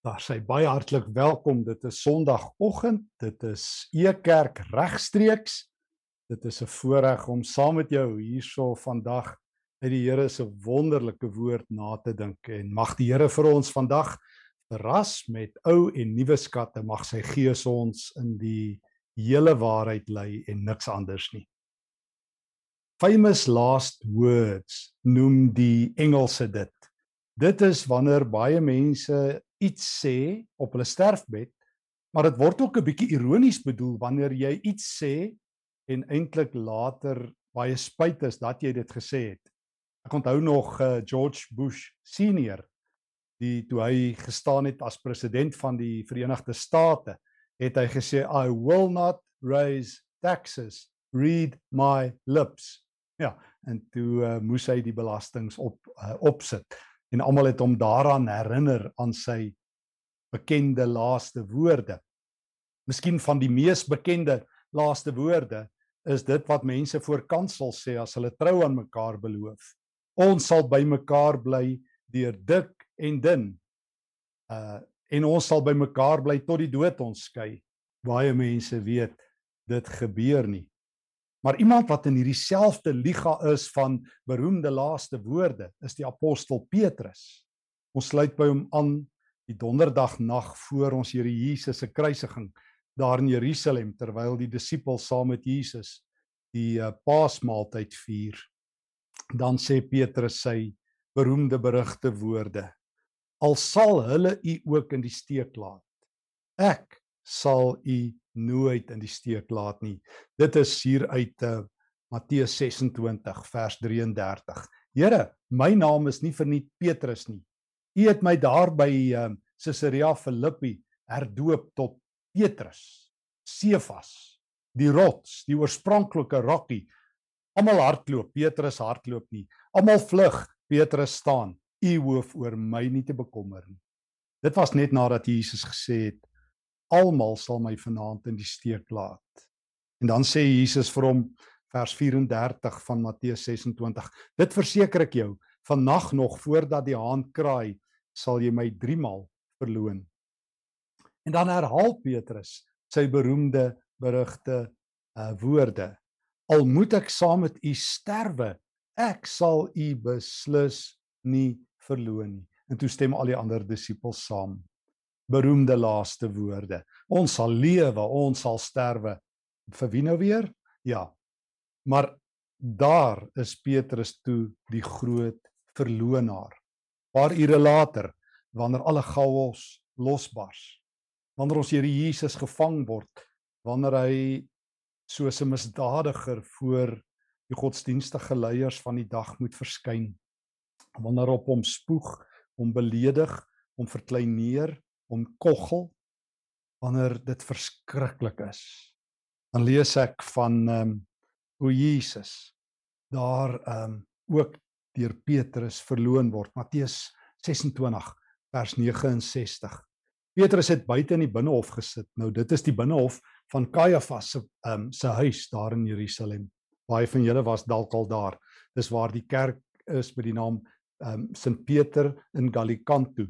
Daar sê baie hartlik welkom. Dit is Sondagoggend. Dit is Ekerk regstreeks. Dit is 'n voorreg om saam met jou hierso vandag uit die Here se wonderlike woord na te dink en mag die Here vir ons vandag verras met ou en nuwe skatte. Mag sy Gees ons in die hele waarheid lei en niks anders nie. Famous last words noem die Engelse dit. Dit is wanneer baie mense iets sê op hulle sterfbed, maar dit word ook 'n bietjie ironies bedoel wanneer jy iets sê en eintlik later baie spyt is dat jy dit gesê het. Ek onthou nog uh, George Bush senior die toe hy gestaan het as president van die Verenigde State, het hy gesê I will not raise taxes, read my lips. Ja, en toe uh, moes hy die belastings op uh, opsit en almal het hom daaraan herinner aan sy bekende laaste woorde. Miskien van die mees bekende laaste woorde is dit wat mense voor kansel sê as hulle trou aan mekaar beloof. Ons sal by mekaar bly deur dik en dun. Uh en ons sal by mekaar bly tot die dood ons skei. Baie mense weet dit gebeur nie. Maar iemand wat in hierdie selfde liga is van beroemde laaste woorde is die apostel Petrus. Ons sluit by hom aan die donderdag nag voor ons Here Jesus se kruisiging daar in Jerusalem terwyl die disippels saam met Jesus die uh, Paasmaaltyd vier. Dan sê Petrus sy beroemde berigte woorde: Al sal hulle u ook in die steek laat, ek sal u nooit in die steek laat nie. Dit is hier uit uh, Matteus 26 vers 33. Here, my naam is nie verniet Petrus nie. U het my daar by uh, Caesarea Philippi herdoop tot Petrus, Sefas, die rots, die oorspronklike rokkie. Almal hardloop, Petrus hardloop nie. Almal vlug, Petrus staan. U hoef oor my nie te bekommer nie. Dit was net nadat Jesus gesê het almal sal my vanaand in die steek laat. En dan sê Jesus vir hom vers 34 van Matteus 26. Dit verseker ek jou, vannag nog voordat die haan kraai, sal jy my 3 maal verloon. En dan herhaal Petrus sy beroemde berigte uh woorde. Al moet ek saam met u sterwe, ek sal u beslis nie verloon nie. En toe stem al die ander disippels saam beroemde laaste woorde. Ons sal lewe, ons sal sterwe. Vir wie nou weer? Ja. Maar daar is Petrus toe die groot verlonaar. Paar ure later, wanneer alle chaos losbars, wanneer ons Here Jesus gevang word, wanneer hy soos 'n misdadiger voor die godsdienstige leiers van die dag moet verskyn, wanneer op hom spoeg, hom beledig, hom verkleineer, om koggel wanneer dit verskriklik is. Dan lees ek van ehm um, hoe Jesus daar ehm um, ook deur Petrus verloon word. Matteus 26 vers 69. Petrus het buite in die binnehof gesit. Nou dit is die binnehof van Kajafas se ehm um, se huis daar in Jerusalem. Baie van julle was dalk al daar. Dis waar die kerk is met die naam ehm um, Sint Peter in Gallicantu.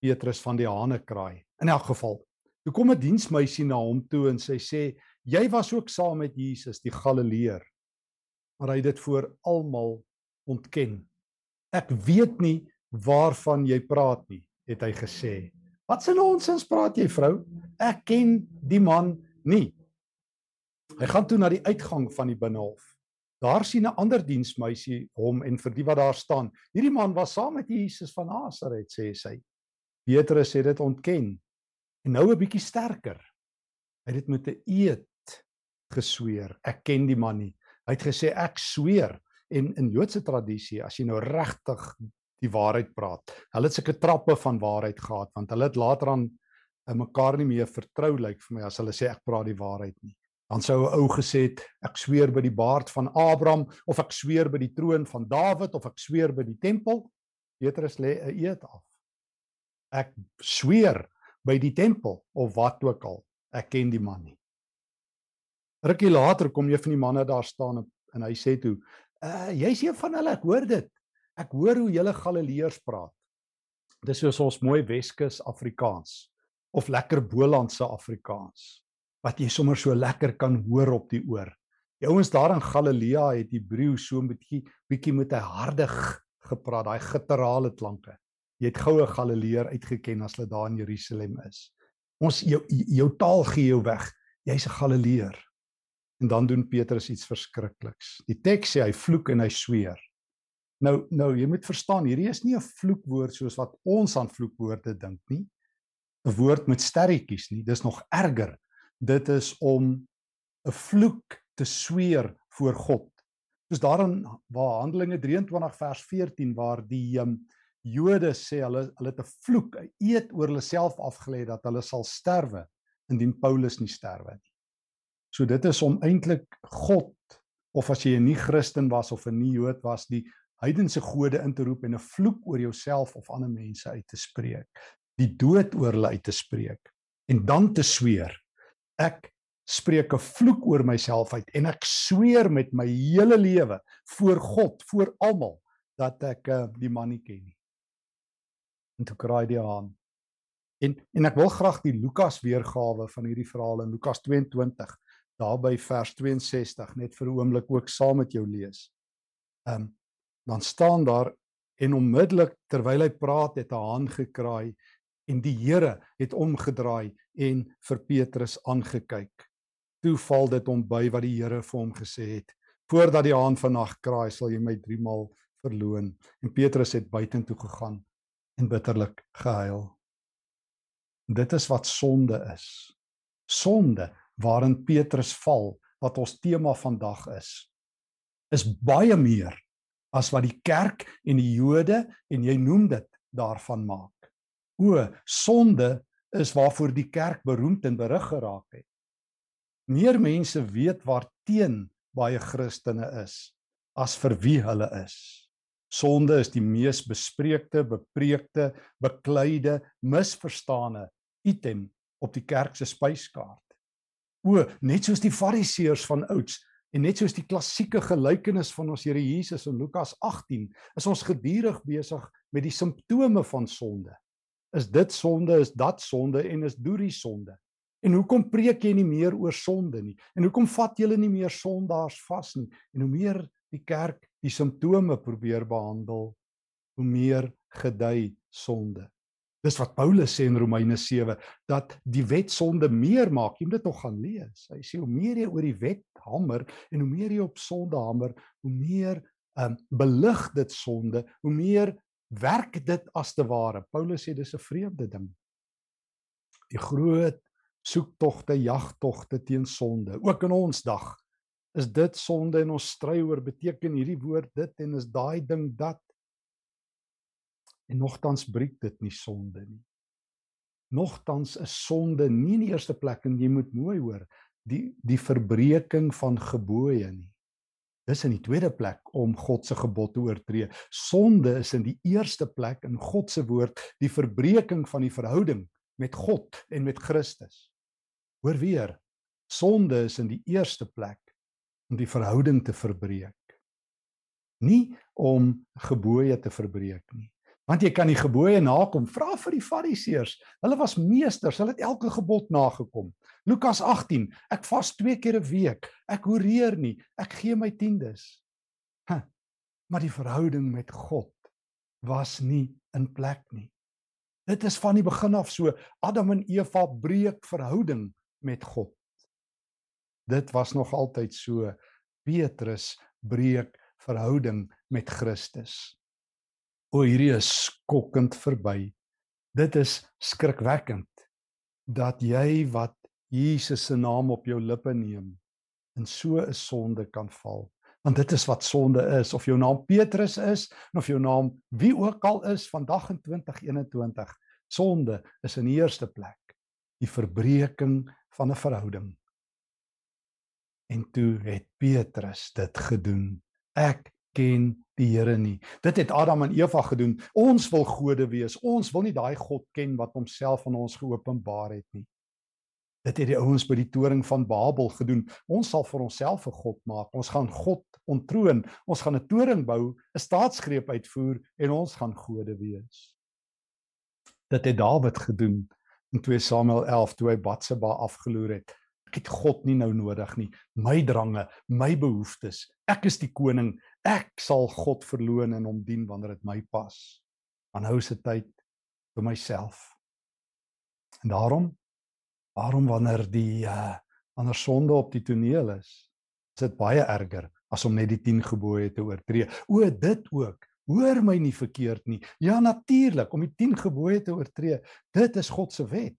Petrus van die hane kraai. In elk geval, toe kom 'n diensmeisie na hom toe en sy sê: "Jy was ook saam met Jesus, die Galileër." Maar hy het dit voor almal ontken. "Ek weet nie waarvan jy praat nie," het hy gesê. "Wat se nonsens praat jy, vrou? Ek ken die man nie." Hy gaan toe na die uitgang van die binnehof. Daar sien 'n ander diensmeisie hom en vir die wat daar staan. Hierdie man was saam met Jesus van Nasaret, sê sy. Petrus het dit ontken. En nou 'n bietjie sterker. Hy het dit met 'n eed gesweer. Ek ken die man nie. Hy het gesê ek sweer en in Joodse tradisie as jy nou regtig die waarheid praat. Hulle het sulke trappe van waarheid gehad want hulle het later aan mekaar nie meer vertrou lyk like vir my as hulle sê ek praat die waarheid nie. Dan sou 'n ou gesê het ek sweer by die baard van Abraham of ek sweer by die troon van Dawid of ek sweer by die tempel. Petrus lê 'n eed af ek sweer by die tempel of wat ook al ek ken die man nie rukkie later kom een van die manne daar staan en hy sê toe uh, jy's een van hulle ek hoor dit ek hoor hoe julle galileërs praat Dis soos ons mooi Weskus Afrikaans of lekker Bolandse Afrikaans wat jy sommer so lekker kan hoor op die oor. Die ouens daar in Galilea het Hebreë so 'n bietjie bietjie met 'n harde gepraat, daai gutturale klanke. Jy het goue Galileer uitgeken as hulle daar in Jerusalem is. Ons jou jou taal gee jou weg. Jy's 'n Galileer. En dan doen Petrus iets verskrikliks. Die teks sê hy vloek en hy sweer. Nou nou jy moet verstaan, hierdie is nie 'n vloekwoord soos wat ons aan vloekwoorde dink nie. 'n Woord met sterretjies nie, dis nog erger. Dit is om 'n vloek te sweer voor God. Soos daarin waar Handelinge 23 vers 14 waar die um, Jode sê hulle hulle het 'n vloek, 'n eed oor hulle self afgelê dat hulle sal sterwe indien Paulus nie sterwe nie. So dit is om eintlik God of as jy 'n nie-Christen was of 'n nie-Jood was, die heidense gode in te roep en 'n vloek oor jouself of ander mense uit te spreek, die dood oor hulle uit te spreek en dan te sweer ek spreek 'n vloek oor myself uit en ek sweer met my hele lewe voor God, voor almal dat ek uh, die man nie ken nie. En toe kraai die haan. En en ek wil graag die Lukas weergawe van hierdie verhaal in Lukas 22 daarby vers 62 net vir 'n oomblik ook saam met jou lees. Ehm um, dan staan daar en onmiddellik terwyl hy praat het 'n haan gekraai en die Here het omgedraai en vir Petrus aangekyk toe val dit hom by wat die Here vir hom gesê het. Voordat die haan vannag kraai, sal jy my 3 maal verloon. En Petrus het buitentoe gegaan en bitterlik gehuil. Dit is wat sonde is. Sonde waarin Petrus val wat ons tema vandag is is baie meer as wat die kerk en die Jode en jy noem dit daarvan maak. O, sonde is waarvoor die kerk beroemd en berig geraak het meer mense weet waarteen baie Christene is as vir wie hulle is. Sonde is die mees bespreekte, bepreekte, bekleide, misverstane item op die kerk se spyskaart. O, net soos die Fariseërs van ouds en net soos die klassieke gelykenis van ons Here Jesus in Lukas 18, is ons gedurig besig met die simptome van sonde. Is dit sonde, is dat sonde en is doerie sonde? En hoekom preek jy nie meer oor sonde nie? En hoekom vat julle nie meer sondaars vas nie? En hoe meer die kerk die simptome probeer behandel, hoe meer gedei sonde. Dis wat Paulus sê in Romeine 7 dat die wet sonde meer maak. Jy moet dit nog gaan lees. Hy sê hoe meer jy oor die wet hamer en hoe meer jy op sonde hamer, hoe meer um, belig dit sonde, hoe meer werk dit as te ware. Paulus sê dis 'n vreemde ding. Die groot soektogte, jagtogte teen sonde. Ook in ons dag is dit sonde en ons stry oor beteken hierdie woord dit en is daai ding dat en nogtans breek dit nie sonde nie. Nogtans is sonde nie in die eerste plek en jy moet mooi hoor die die verbreeking van gebooie nie. Dis in die tweede plek om God se gebod te oortree. Sonde is in die eerste plek in God se woord die verbreeking van die verhouding met God en met Christus. Hoor weer, sonde is in die eerste plek om die verhouding te verbreek. Nie om gebooie te verbreek nie. Want jy kan die gebooie nakom. Vra vir die Fariseërs. Hulle was meesters. Hulle het elke gebod nagekom. Lukas 18. Ek vas 2 keer 'n week. Ek horeer nie. Ek gee my tiendes. Huh. Maar die verhouding met God was nie in plek nie. Dit is van die begin af so. Adam en Eva breek verhouding met God. Dit was nog altyd so. Petrus breek verhouding met Christus. O hierdie is skokkend verby. Dit is skrikwekkend dat jy wat Jesus se naam op jou lippe neem in so 'n sonde kan val. Want dit is wat sonde is of jou naam Petrus is of jou naam wie ook al is vandag in 2021. Sonde is in die eerste plek die verbreeking van 'n verhouding. En toe het Petrus dit gedoen. Ek ken die Here nie. Dit het Adam en Eva gedoen. Ons wil gode wees. Ons wil nie daai God ken wat homself aan ons geopenbaar het nie. Dit het die ouens by die toring van Babel gedoen. Ons sal vir onsself 'n god maak. Ons gaan God ontroon. Ons gaan 'n toring bou, 'n staatsgreep uitvoer en ons gaan gode wees. Dit het Dawid gedoen in 2 Samuel 11 toe hy Batseba afgeloer het. Ek het God nie nou nodig nie. My drange, my behoeftes. Ek is die koning. Ek sal God verloon en hom dien wanneer dit my pas. Is dit tyd vir myself. En daarom waarom wanneer die uh wanneer sonde op die toneel is, is dit baie erger as om net die 10 gebooie te oortree. O, dit ook. Hoor my nie verkeerd nie. Ja natuurlik, om die 10 gebooie te oortree, dit is God se wet.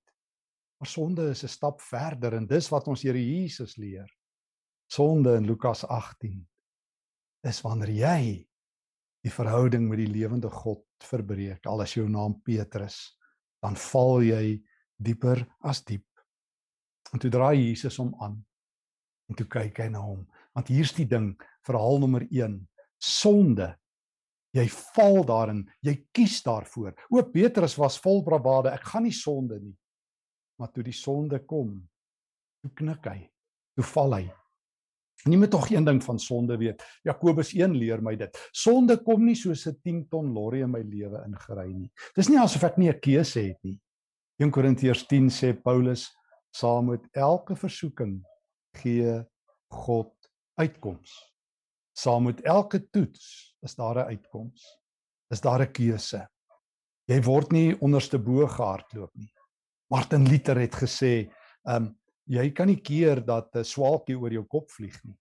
Maar sonde is 'n stap verder en dis wat ons Here Jesus leer. Sonde in Lukas 18 is wanneer jy die verhouding met die lewende God verbreek. Al is jou naam Petrus, dan val jy dieper as diep. En toe draai Jesus hom aan. En toe kyk hy na hom, want hier's die ding, verhaal nommer 1. Sonde Jy val daarin, jy kies daarvoor. O Petrus was vol bravade, ek gaan nie sonde nie. Maar toe die sonde kom, toe knik hy. Toe val hy. Nie met tog een ding van sonde weet. Jakobus 1 leer my dit. Sonde kom nie soos 'n 10 ton lorry in my lewe ingery nie. Dis nie asof ek nie 'n keuse het nie. 1 Korintiërs 10 sê Paulus, saam met elke versoeking gee God uitkoms. Saam met elke toets is daar 'n uitkoms. Is daar 'n keuse. Jy word nie onderste bo gehardloop nie. Martin Luther het gesê, ehm um, jy kan nie keer dat 'n swaalkie oor jou kop vlieg nie.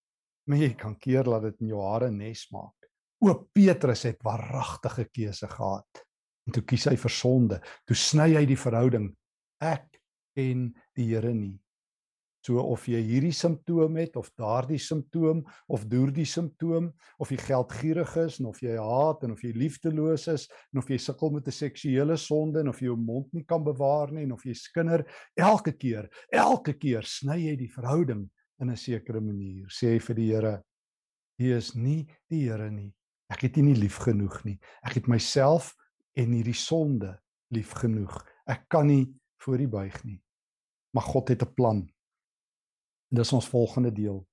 Maar jy kan keer dat dit in jou hare nes maak. O Petrus het waaragtige keuse gehad. En toe kies hy vir sonde. Toe sny hy die verhouding. Ek en die Here nie. So of jy hierdie simptoom het of daardie simptoom of daardie simptoom of jy geldgierig is en of jy haat en of jy liefdeloos is en of jy sukkel met 'n seksuele sonde en of jy jou mond nie kan bewaar nie en of jy skinder elke keer elke keer sny jy die verhouding in 'n sekere manier. Sê jy vir die Here hy is nie die Here nie. Ek het U nie lief genoeg nie. Ek het myself en hierdie sonde lief genoeg. Ek kan nie voor U buig nie. Maar God het 'n plan dis ons volgende deel.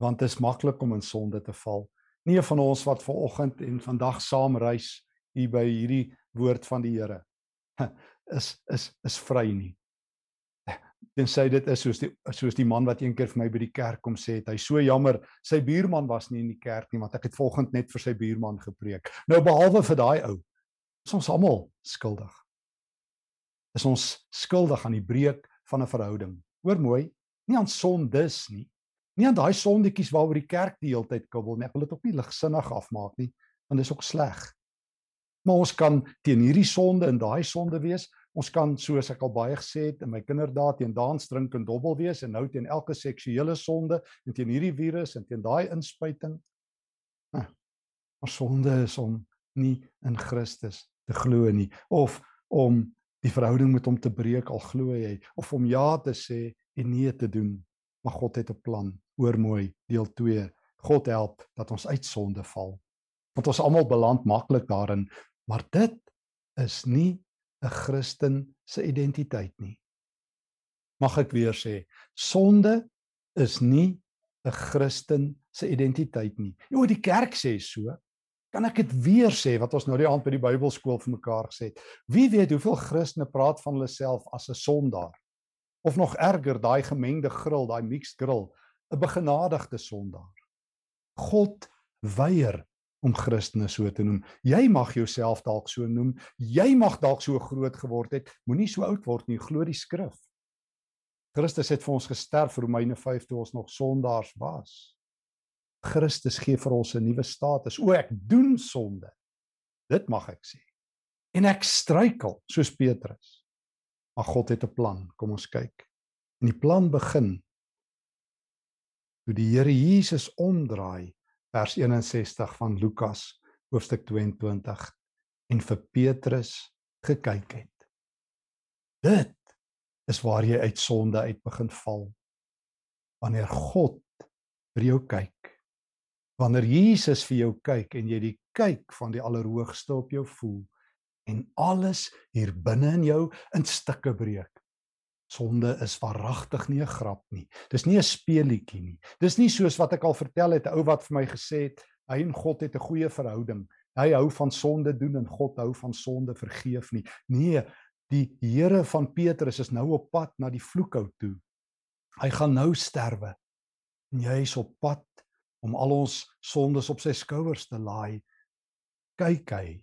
Want dit is maklik om in sonde te val. Nie een van ons wat ver oggend en vandag saam reis hier by hierdie woord van die Here is is is vry nie. Tensy dit is soos die soos die man wat eendag vir my by die kerk kom sê het, hy so jammer, sy buurman was nie in die kerk nie want ek het volgend net vir sy buurman gepreek. Nou behalwe vir daai ou, is ons almal skuldig. Is ons skuldig aan die breek van 'n verhouding. Hoor mooi, nie aan sondes nie. Nie aan daai sondetjies waaroor die kerk die hele tyd kibbel nie. Ek wil dit ook nie ligsinnig afmaak nie, want dit is ook sleg. Maar ons kan teen hierdie sonde en daai sonde wees. Ons kan soos ek al baie gesê het in my kinderdae teen dans drink en dobbel wees en nou teen elke seksuele sonde en teen hierdie virus en teen daai inspuiting. Maar sonde is om nie in Christus te glo nie of om die verhouding met hom te breek al glo jy of om ja te sê en nee te doen. Maar God het 'n plan. Hoor mooi, deel 2. God help dat ons uit sonde val. Want ons almal beland maklik daarin, maar dit is nie 'n Christen se identiteit nie. Mag ek weer sê, sonde is nie 'n Christen se identiteit nie. Jo, die kerk sê so. Kan ek dit weer sê wat ons nou die aand by die Bybelskool vir mekaar gesê het? Wie weet hoeveel Christene praat van hulle self as 'n sondaar? Of nog erger daai gemengde grill, daai mixed grill, 'n begenadigde sondaar. God weier om Christene so te noem. Jy mag jouself dalk so noem. Jy mag dalk so groot geword het. Moenie so oud word nie. Glo die skrif. Christus het vir ons gesterf Romeine 5 toe ons nog sondaars was. Christus gee vir ons 'n nuwe status. O ek doen sonde. Dit mag ek sê. En ek struikel soos Petrus. Maar God het 'n plan. Kom ons kyk. En die plan begin toe die Here Jesus omdraai vers 61 van Lukas hoofstuk 22 en vir Petrus gekyk het. Dit is waar jy uit sonde uit begin val. Wanneer God vir jou kyk. Wanneer Jesus vir jou kyk en jy die kyk van die Allerhoogste op jou voel en alles hier binne in jou in stukke breek. Sonde is waaragtig nie 'n grap nie. Dis nie 'n speelietjie nie. Dis nie soos wat ek al vertel het, 'n ou wat vir my gesê het, hy en God het 'n goeie verhouding. Hy hou van sonde doen en God hou van sonde vergeef nie. Nee, die Here van Petrus is nou op pad na die vloekhout toe. Hy gaan nou sterwe. En jy is op pad om al ons sondes op sy skouers te laai. Kyk hy.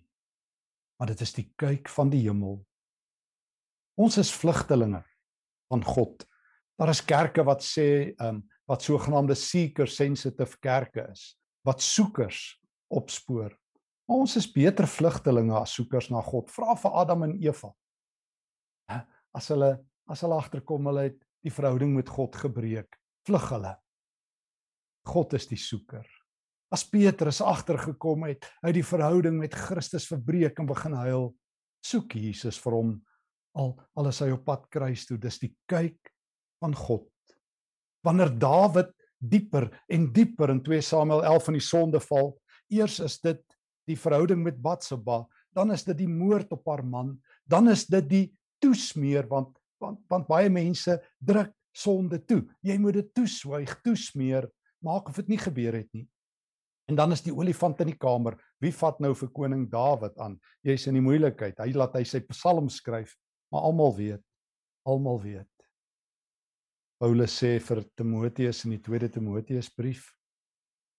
Maar dit is die kyk van die hemel. Ons is vlugtelinge van God. Daar is kerke wat sê ehm um, wat sogenaamde seeker sensitive kerke is, wat soekers opspoor. Maar ons is beter vlugtelinge as soekers na God. Vra vir Adam en Eva. As hulle as hulle agterkom hulle het die verhouding met God gebreek, vlug hulle. God is die soeker. As Petrus agtergekom het, uit die verhouding met Christus verbreek en begin huil, soek Jesus vir hom al al is hy op pad kruis toe. Dis die kyk van God. Wanneer Dawid dieper en dieper in 2 Samuel 11 van die sonde val, eers is dit die verhouding met Batseba, dan is dit die moord op haar man, dan is dit die toesmeer want want want baie mense druk sonde toe. Jy moet dit toeswyg, toesmeer, maak of dit nie gebeur het nie. En dan is die olifant in die kamer. Wie vat nou vir koning Dawid aan? Jy's in die moeilikheid. Hy laat hy sy psalm skryf, maar almal weet, almal weet. Paulus sê vir Timoteus in die 2 Timoteus brief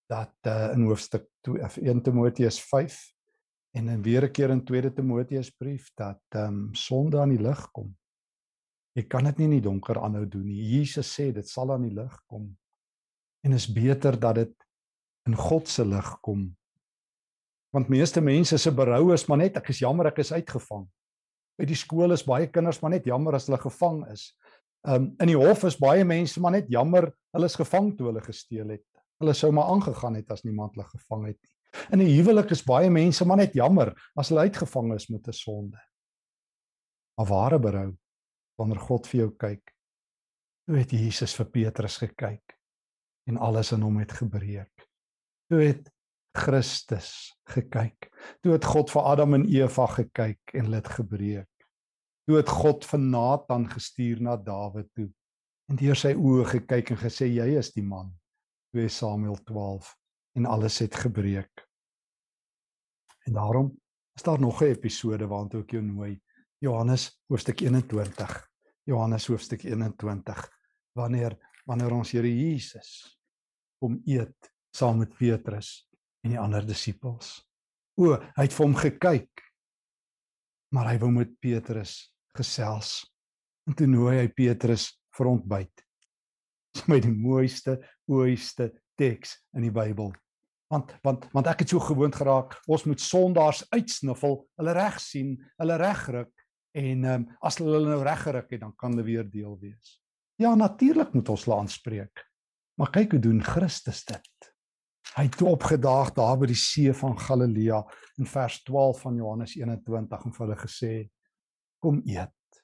dat uh, in hoofstuk 2 1 Timoteus 5 en dan weer 'n keer in 2 Timoteus brief dat ehm um, sonde aan die lig kom. Jy kan dit nie in die donker aanhou doen nie. Jesus sê dit sal aan die lig kom. En is beter dat dit in God se lig kom. Want meeste mense se berou is maar net ek is jammer ek is uitgevang. By die skool is baie kinders maar net jammer as hulle gevang is. Um in die hof is baie mense maar net jammer hulle is gevang toe hulle gesteel het. Hulle sou maar aangegaan het as niemand hulle gevang het nie. In 'n huwelik is baie mense maar net jammer as hulle uitgevang is met 'n sonde. Maar ware berou wanneer God vir jou kyk. Toe het Jesus vir Petrus gekyk en alles in hom het gebreek. Toe het Christus gekyk. Toe het God vir Adam en Eva gekyk en dit gebreek. Toe het God vir Nathan gestuur na Dawid toe en deur sy oë gekyk en gesê jy is die man. 2 Samuel 12 en alles het gebreek. En daarom is daar nog 'n episode waartoe ek jou nooi. Johannes hoofstuk 21. Johannes hoofstuk 21 wanneer wanneer ons Here Jesus kom eet saam met Petrus en die ander disippels. O, hy het vir hom gekyk. Maar hy wou met Petrus gesels. En toe nooi hy Petrus vir ontbyt. Dis my die mooiste, mooiste teks in die Bybel. Want want want ek het so gewoond geraak, ons moet sondaars uitsniffel, hulle reg sien, hulle regryk en ehm um, as hulle nou reggeryk het, dan kan hulle weer deel wees. Ja, natuurlik moet ons hulle aanspreek. Maar kyk hoe doen Christus dit. Hy het opgedaag daar by die see van Galilea in vers 12 van Johannes 21 en vir hulle gesê: "Kom eet."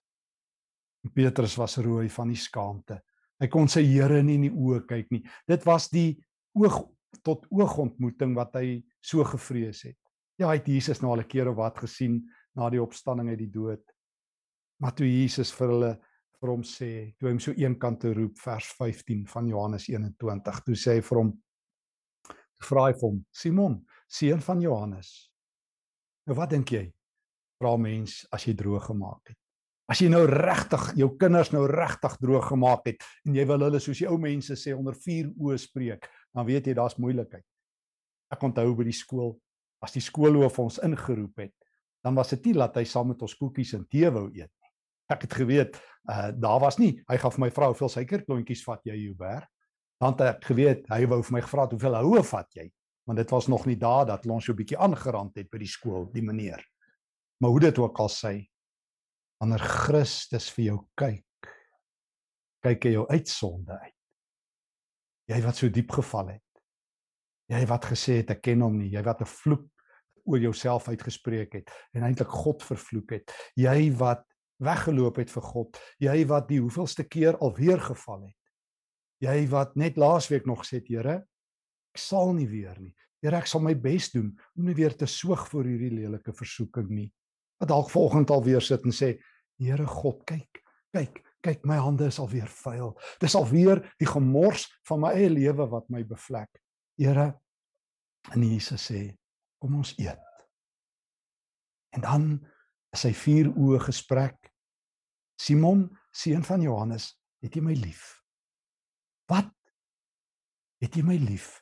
En Petrus was rooi van die skaamte. Hy kon sy Here nie in die oë kyk nie. Dit was die oog tot oog ontmoeting wat hy so gevrees het. Ja, hy het Jesus nou al 'n keer of wat gesien na die opstanding uit die dood. Maar toe Jesus vir hulle vir hom sê, toe hy hom so eenkant te roep vers 15 van Johannes 21, toe sê hy vir hom vra hy hom, Simon, seun van Johannes. Nou wat dink jy? Vra mens as jy droog gemaak het. As jy nou regtig jou kinders nou regtig droog gemaak het en jy wil hulle soos die ou mense sê onder vuur oë spreek, dan weet jy daar's moeilikheid. Ek onthou by die skool, as die skoolhoof ons ingeroep het, dan was dit nie dat hy saam met ons koekies en tee wou eet nie. Ek het geweet, uh daar was nie, hy vir my vra hoeveel suikerklontjies vat jy, Hubert? Dan het ek geweet, hy wou vir my gevra hoeveel houe vat jy? Want dit was nog nie daar dat ons so 'n bietjie aangerand het by die skool, die meneer. Maar hoe dit ook al sê, wanneer Christus vir jou kyk, kyk hy jou uitsonde uit. Jy wat so diep geval het. Jy wat gesê het ek ken hom nie, jy wat 'n vloek oor jouself uitgespreek het en eintlik God vervloek het. Jy wat weggeloop het vir God. Jy wat die hoeveelste keer alweer geval het. Jy wat net laasweek nog gesê het, Here, ek sal nie weer nie. Here, ek sal my bes doen om nie weer te soog vir hierdie lelike versoeking nie. Wat dalk volgende alweer sit en sê Here God kyk kyk kyk my hande is alweer vuil. Dis alweer die gemors van my eie lewe wat my bevlek. Here en Jesus sê kom ons eet. En dan is hy vier oë gesprek. Simon, seun van Johannes, het jy my lief? Wat? Het jy my lief?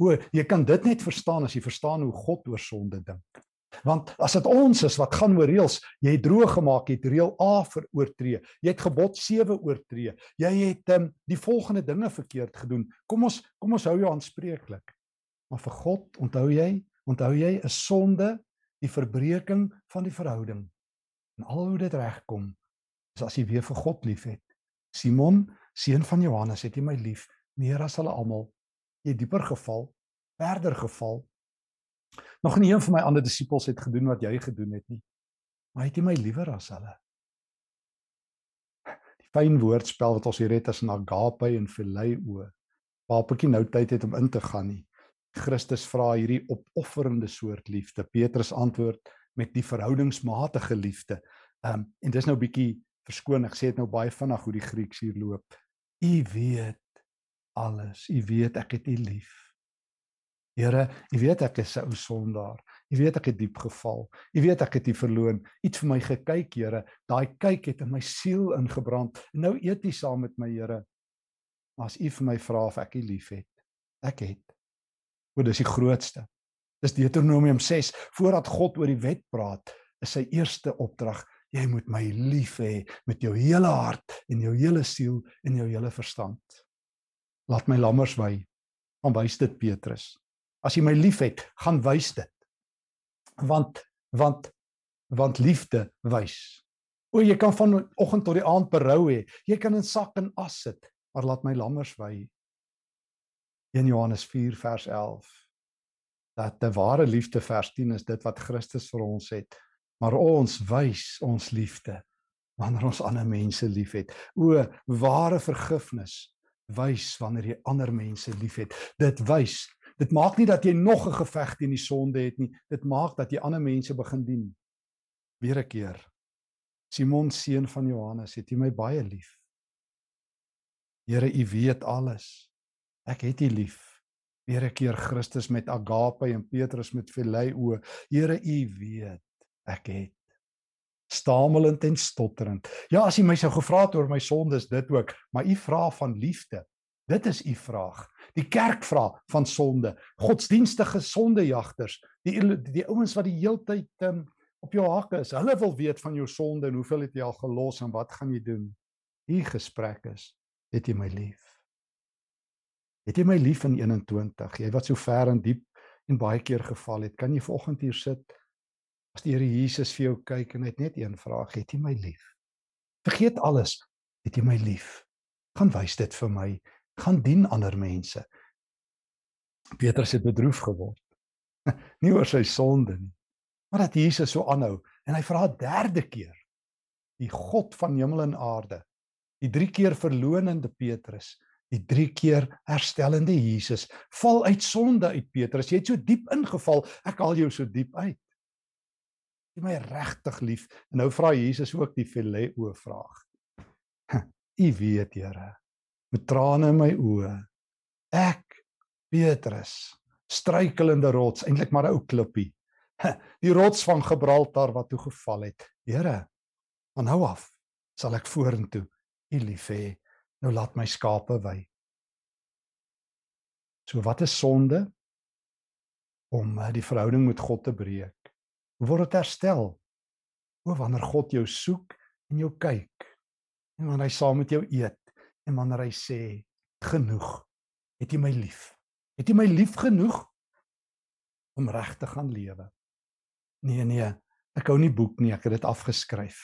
O, jy kan dit net verstaan as jy verstaan hoe God oor sonde dink. Want as dit ons is wat gaan oor reëls, jy het droog gemaak, jy het reël A veroortree. Jy het gebod 7 oortree. Jy het um, die volgende dinge verkeerd gedoen. Kom ons kom ons hou jou aanspreeklik. Maar vir God, onthou jy, onthou jy 'n sonde, die verbreeking van die verhouding. En al hoe dit regkom, is as jy weer vir God liefhet. Simon, seun van Johannes, het jy my lief meer as hulle almal. Jy dieper geval, verder geval Nog nie een van my ander disippels het gedoen wat jy gedoen het nie. Maar het jy my liewer as hulle? Die fyn woordspel wat ons hier het is agape en phileo. Nie nou tyd het om in te gaan nie. Christus vra hierdie opofferende soort liefde. Petrus antwoord met die verhoudingsmatige liefde. Ehm um, en dis nou bietjie verskoon. Ek sê dit nou baie vinnig hoe die Grieks hier loop. U weet alles. U weet ek het u lief. Here, U weet ek is 'n ou sondaar. U weet ek het diep geval. U weet ek het U verloon. Iets vir my gekyk, Here. Daai kyk het in my siel ingebrand. En nou eet U saam met my, Here. As U vir my vra of ek U liefhet, ek het. O, dis die grootste. Dis Deuteronomium 6. Voordat God oor die wet praat, is sy eerste opdrag: Jy moet my lief hê met jou hele hart en jou hele siel en jou hele verstand. Laat my lammers wy. Aanwys dit Petrus. As jy my liefhet, gaan wys dit. Want want want liefde wys. O, jy kan van oggend tot die aand berou hê. Jy kan in sak en as sit, maar laat my lammers wy. 1 Johannes 4 vers 11. Dat die ware liefde vers 10 is dit wat Christus vir ons het. Maar ons wys ons liefde wanneer ons ander mense liefhet. O, ware vergifnis wys wanneer jy ander mense liefhet. Dit wys Dit maak nie dat jy nog 'n geveg teen die sonde het nie. Dit maak dat jy ander mense begin dien. Weer 'n keer. Simon seun van Johannes, het jy my baie lief. Here, U weet alles. Ek het U lief. Weer 'n keer Christus met agape en Petrus met phileo. Here, U weet ek het stamelend en stotterend. Ja, as U my sou gevra het oor my sondes, dit ook, maar U vra van liefde. Dit is U vraag. Die kerk vra van sonde. Godsdienstige sondejagters, die die ouens wat die heeltyd um, op jou hakke is. Hulle wil weet van jou sonde en hoeveel het jy al gelos en wat gaan jy doen? Hier gesprek is, het jy my lief? Het jy my lief in 21? Jy wat so ver en diep en baie keer geval het, kan jy vanoggend hier sit as die Here Jesus vir jou kyk en hy het net een vraag, het jy my lief? Vergeet alles, het jy my lief? Gaan wys dit vir my gaan dien ander mense. Petrus het bedroef geword. nie oor sy sonde nie, maar dat Jesus so aanhou en hy vra 'n derde keer. Die God van hemel en aarde, die drie keer verloonende Petrus, die drie keer herstellende Jesus, val uit sonde uit Petrus. Jy het so diep ingeval, ek haal jou so diep uit. Jy my regtig lief. En nou vra Jesus ook die phileo vraag. U weet, Here, met trane in my oë. Ek Petrus, struikelende rots, eintlik maar 'n ou klippie. Die rots van Gibraltar wat toe geval het. Here, van nou af sal ek vorentoe U lief hê. Nou laat my skape wy. So wat is sonde? Om eh, die verhouding met God te breek. Word dit herstel? O wanneer God jou soek en jou kyk. En wanneer hy saam met jou eet en wanneer hy sê genoeg het jy my lief. Het jy my lief genoeg om reg te gaan lewe? Nee nee ek hou nie boek nie ek het dit afgeskryf.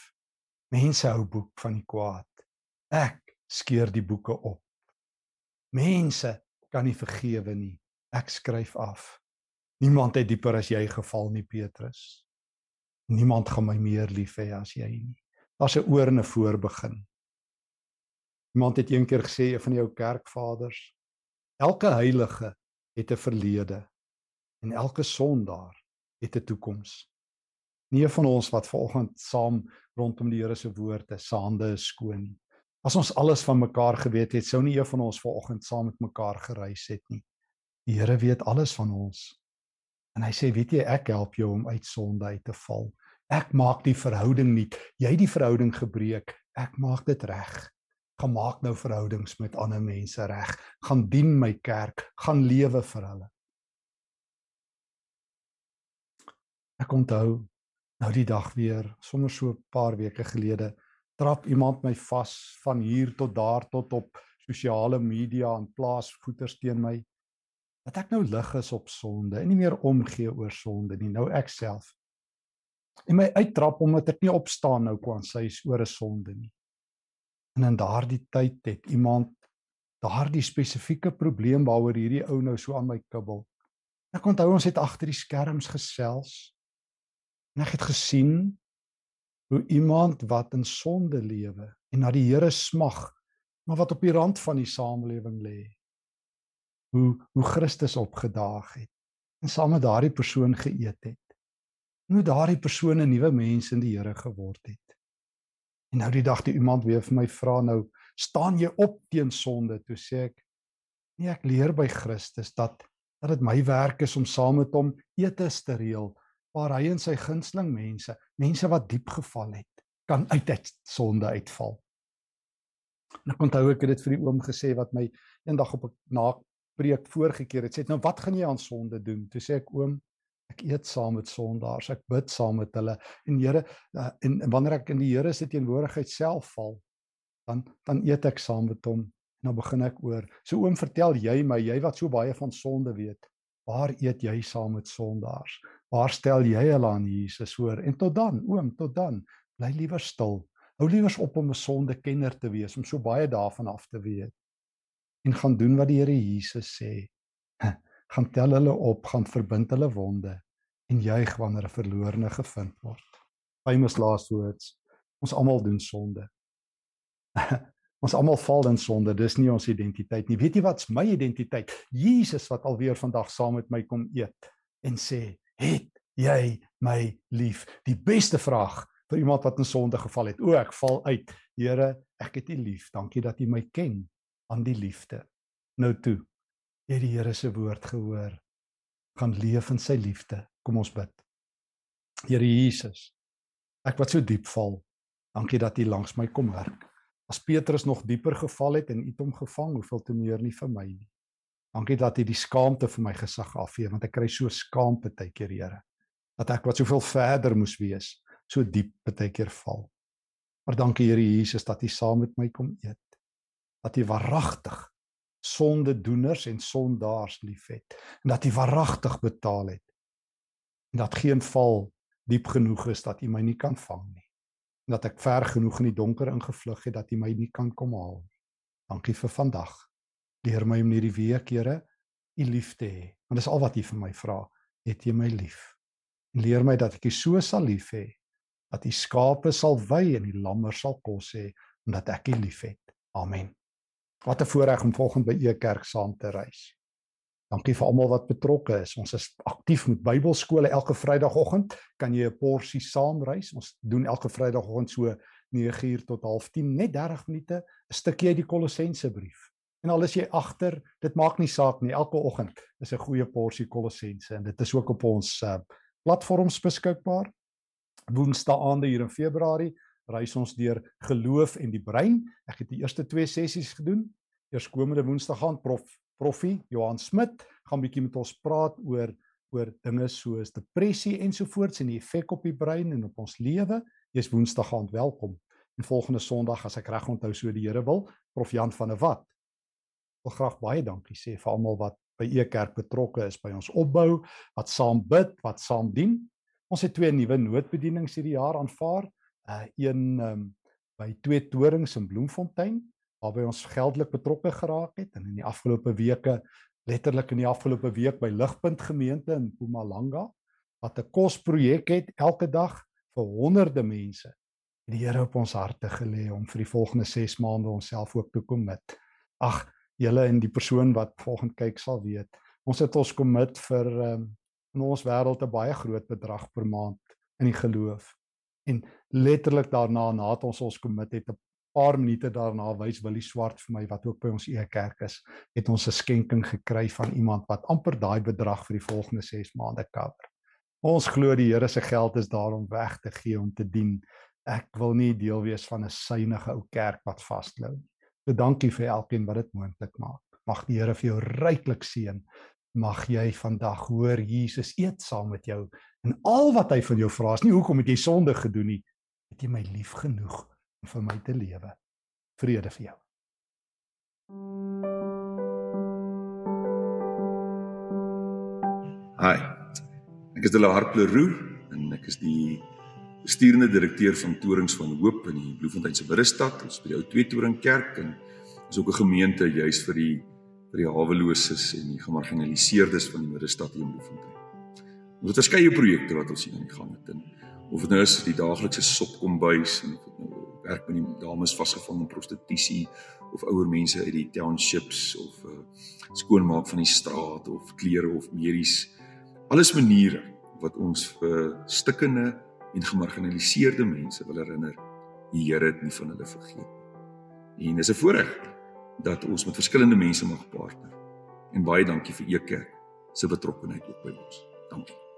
Mense hou boek van die kwaad. Ek skeur die boeke op. Mense kan nie vergewe nie. Ek skryf af. Niemand het dieper as jy geval nie petrus niemand gaan my meer lief hê as jy nie daar's 'n oor en 'n voorbegin Iemand het eendag gesê een van jou kerkvaders, elke heilige het 'n verlede en elke sondaar het 'n toekoms. Nie van ons wat vanoggend saam rondom die Here se woord is, hande is skoon nie. As ons alles van mekaar geweet het, sou nie een van ons vanoggend saam met mekaar gereis het nie. Die Here weet alles van ons. En hy sê, weet jy, ek help jou om uit sonde uit te val. Ek maak die verhouding nie. Jy het die verhouding gebreek. Ek maak dit reg. Gaan maak nou verhoudings met ander mense reg. Gaan dien my kerk, gaan lewe vir hulle. Ek onthou nou die dag weer, sommer so 'n paar weke gelede, trap iemand my vas van hier tot daar tot op sosiale media en plaas voeters teen my dat ek nou lig is op sonde en nie meer omgee oor sonde nie nou ek self. En my uittrap omdat ek nie opstaan nou kwans sy is oor 'n sonde nie. En in daardie tyd het iemand daardie spesifieke probleem waaroor hierdie ou nou so aan my kibbel. Ek onthou ons het agter die skerms gesels en ek het gesien hoe iemand wat in sonde lewe en na die Here smag, maar wat op die rand van die samelewing lê. Hoe hoe Christus opgedaag het en saam met daardie persoon geëet het. En hoe daardie persoon 'n nuwe mens in die Here geword het. En nou die dag toe iemand weer vir my vra nou, staan jy op teen sonde? Toe sê ek, nee, ek leer by Christus dat dat dit my werk is om saam met hom etes te reël waar hy en sy gunsteling mense, mense wat diep geval het, kan uit uit sonde uitval. En ek onthou ek het dit vir die oom gesê wat my eendag op 'n napreek voorgekeer het. Sê nou wat gaan jy aan sonde doen? Toe sê ek oom, ek eet saam met sondaars, ek bid saam met hulle en Here en, en wanneer ek in die Here se teenwoordigheid self val, dan dan eet ek saam met hom en dan begin ek oor. So oom, vertel jy my, jy wat so baie van sonde weet, waar eet jy saam met sondaars? Waar stel jy hulle aan Jesus voor? En tot dan, oom, tot dan, bly liewer stil. Hou liewer op om 'n sondekenner te wees, om so baie daarvan af te weet. En gaan doen wat die Here Jesus sê. Gaan tel hulle op, gaan verbind hulle wonde en juig wanneer 'n verlorene gevind word. Famous last words. Ons almal doen sonde. ons almal val in sonde. Dis nie ons identiteit nie. Weet jy wat's my identiteit? Jesus wat alweer vandag saam met my kom eet en sê, het jy my lief? Die beste vraag vir iemand wat in sonde geval het. O, ek val uit. Here, ek het U lief. Dankie dat U my ken aan die liefde. Nou toe. Jy het die Here se woord gehoor. Gaan leef in sy liefde. Kom ons bid. Here Jesus, ek wat so diep val. Dankie dat U langs my kom werk. As Petrus nog dieper geval het en U het hom gevang, hoeveel te meer nie vir my nie. Dankie dat U die skaamte vir my gesig afvee want ek kry so skaam baie keer Here dat ek wat soveel verder moes wees so diep baie keer val. Maar dankie Here Jesus dat U saam met my kom eet. Dat U waaragtig sondedoeners en sondaars liefhet en dat U waaragtig betaal het. En dat geen val diep genoeg is dat U my nie kan vang nie. En dat ek ver genoeg in die donker ingevlug het dat U my nie kan kom haal. Dankie vir vandag. Leer my om hierdie week, Here, U lief te hê. Want dis al wat U vir my vra. Het jy my lief? En leer my dat ek U so sal lief hê dat U skape sal wy en die lammer sal kos hê omdat ek U liefhet. Amen. Wat 'n voorreg om volgende by U kerk saam te reis. Dankie vir almal wat betrokke is. Ons is aktief met Bybelskole elke Vrydagoggend. Kan jy 'n porsie saam reis? Ons doen elke Vrydagoggend so 9uur tot 10:30 net 30 minute 'n stukkie uit die Kolossense brief. En al is jy agter, dit maak nie saak nie. Elke oggend is 'n goeie porsie Kolossense en dit is ook op ons uh, platforms beskikbaar. Woensdae aande hier in Februarie reis ons deur geloof en die brein. Ek het die eerste 2 sessies gedoen. Eers komende Woensdag gaan prof Proffie Johan Smit gaan bietjie met ons praat oor oor dinge soos depressie ensovoorts en die effek op die brein en op ons lewe. Jy's Woensdag gaan welkom. En volgende Sondag as ek reg onthou so die Here wil, Prof Jan van der Walt wil graag baie dankie sê vir almal wat by e kerk betrokke is by ons opbou, wat saam bid, wat saam dien. Ons het twee nuwe noodbedienings hierdie jaar aanvaar. Uh een um, by twee torings in Bloemfontein waarby ons geldelik betrokke geraak het en in die afgelope weke letterlik in die afgelope week by Ligpunt gemeente in Mpumalanga wat 'n kosprojek het elke dag vir honderde mense. Die Here op ons harte gelê om vir die volgende 6 maande onsself ook te kom met. Ag, julle en die persoon wat volgende kyk sal weet. Ons het ons commit vir um, in ons wêreld 'n baie groot bedrag per maand in die geloof. En letterlik daarna nadat ons ons commit het 'n paar minute daarna wys Willie Swart vir my wat ook by ons e kerk is, het ons 'n skenking gekry van iemand wat amper daai bedrag vir die volgende 6 maande cover. Ons glo die Here se geld is daar om weg te gee om te dien. Ek wil nie deel wees van 'n suiwige ou kerk wat vasklou nie. So dankie vir elkeen wat dit moontlik maak. Mag die Here vir jou ryklik seën. Mag jy vandag hoor Jesus eet saam met jou en al wat hy van jou vra is nie hoekom het jy sonde gedoen nie, het jy my lief genoeg om vir my te lewe. Vrede vir jou. Hi. Ek is Dela Hartleroe en ek is die bestuurende direkteur van Torings van Hoop in die Bloemfonteinse Biddestad. Ons by die ou Twee Toring Kerk en is ook 'n gemeente juis vir die vir die haweloses en die gemarginaliseerdes van die Biddestad hier in Bloemfontein. Ons het verskeie projekte wat ons hier aan die gang het. En of dit nou is die daaglikse sopkombuis en of dit nou werk met die dames vasgevang in prostitusie of ouer mense uit die townships of uh, skoonmaak van die straat of klere of medies alles maniere wat ons vir stikkende en gemarginaliseerde mense wil herinner die Here het nie van hulle vergeet nie. En dis 'n voorreg dat ons met verskillende mense mag partner. En baie dankie vir kerk se betrokkeheid ook by ons. Dankie.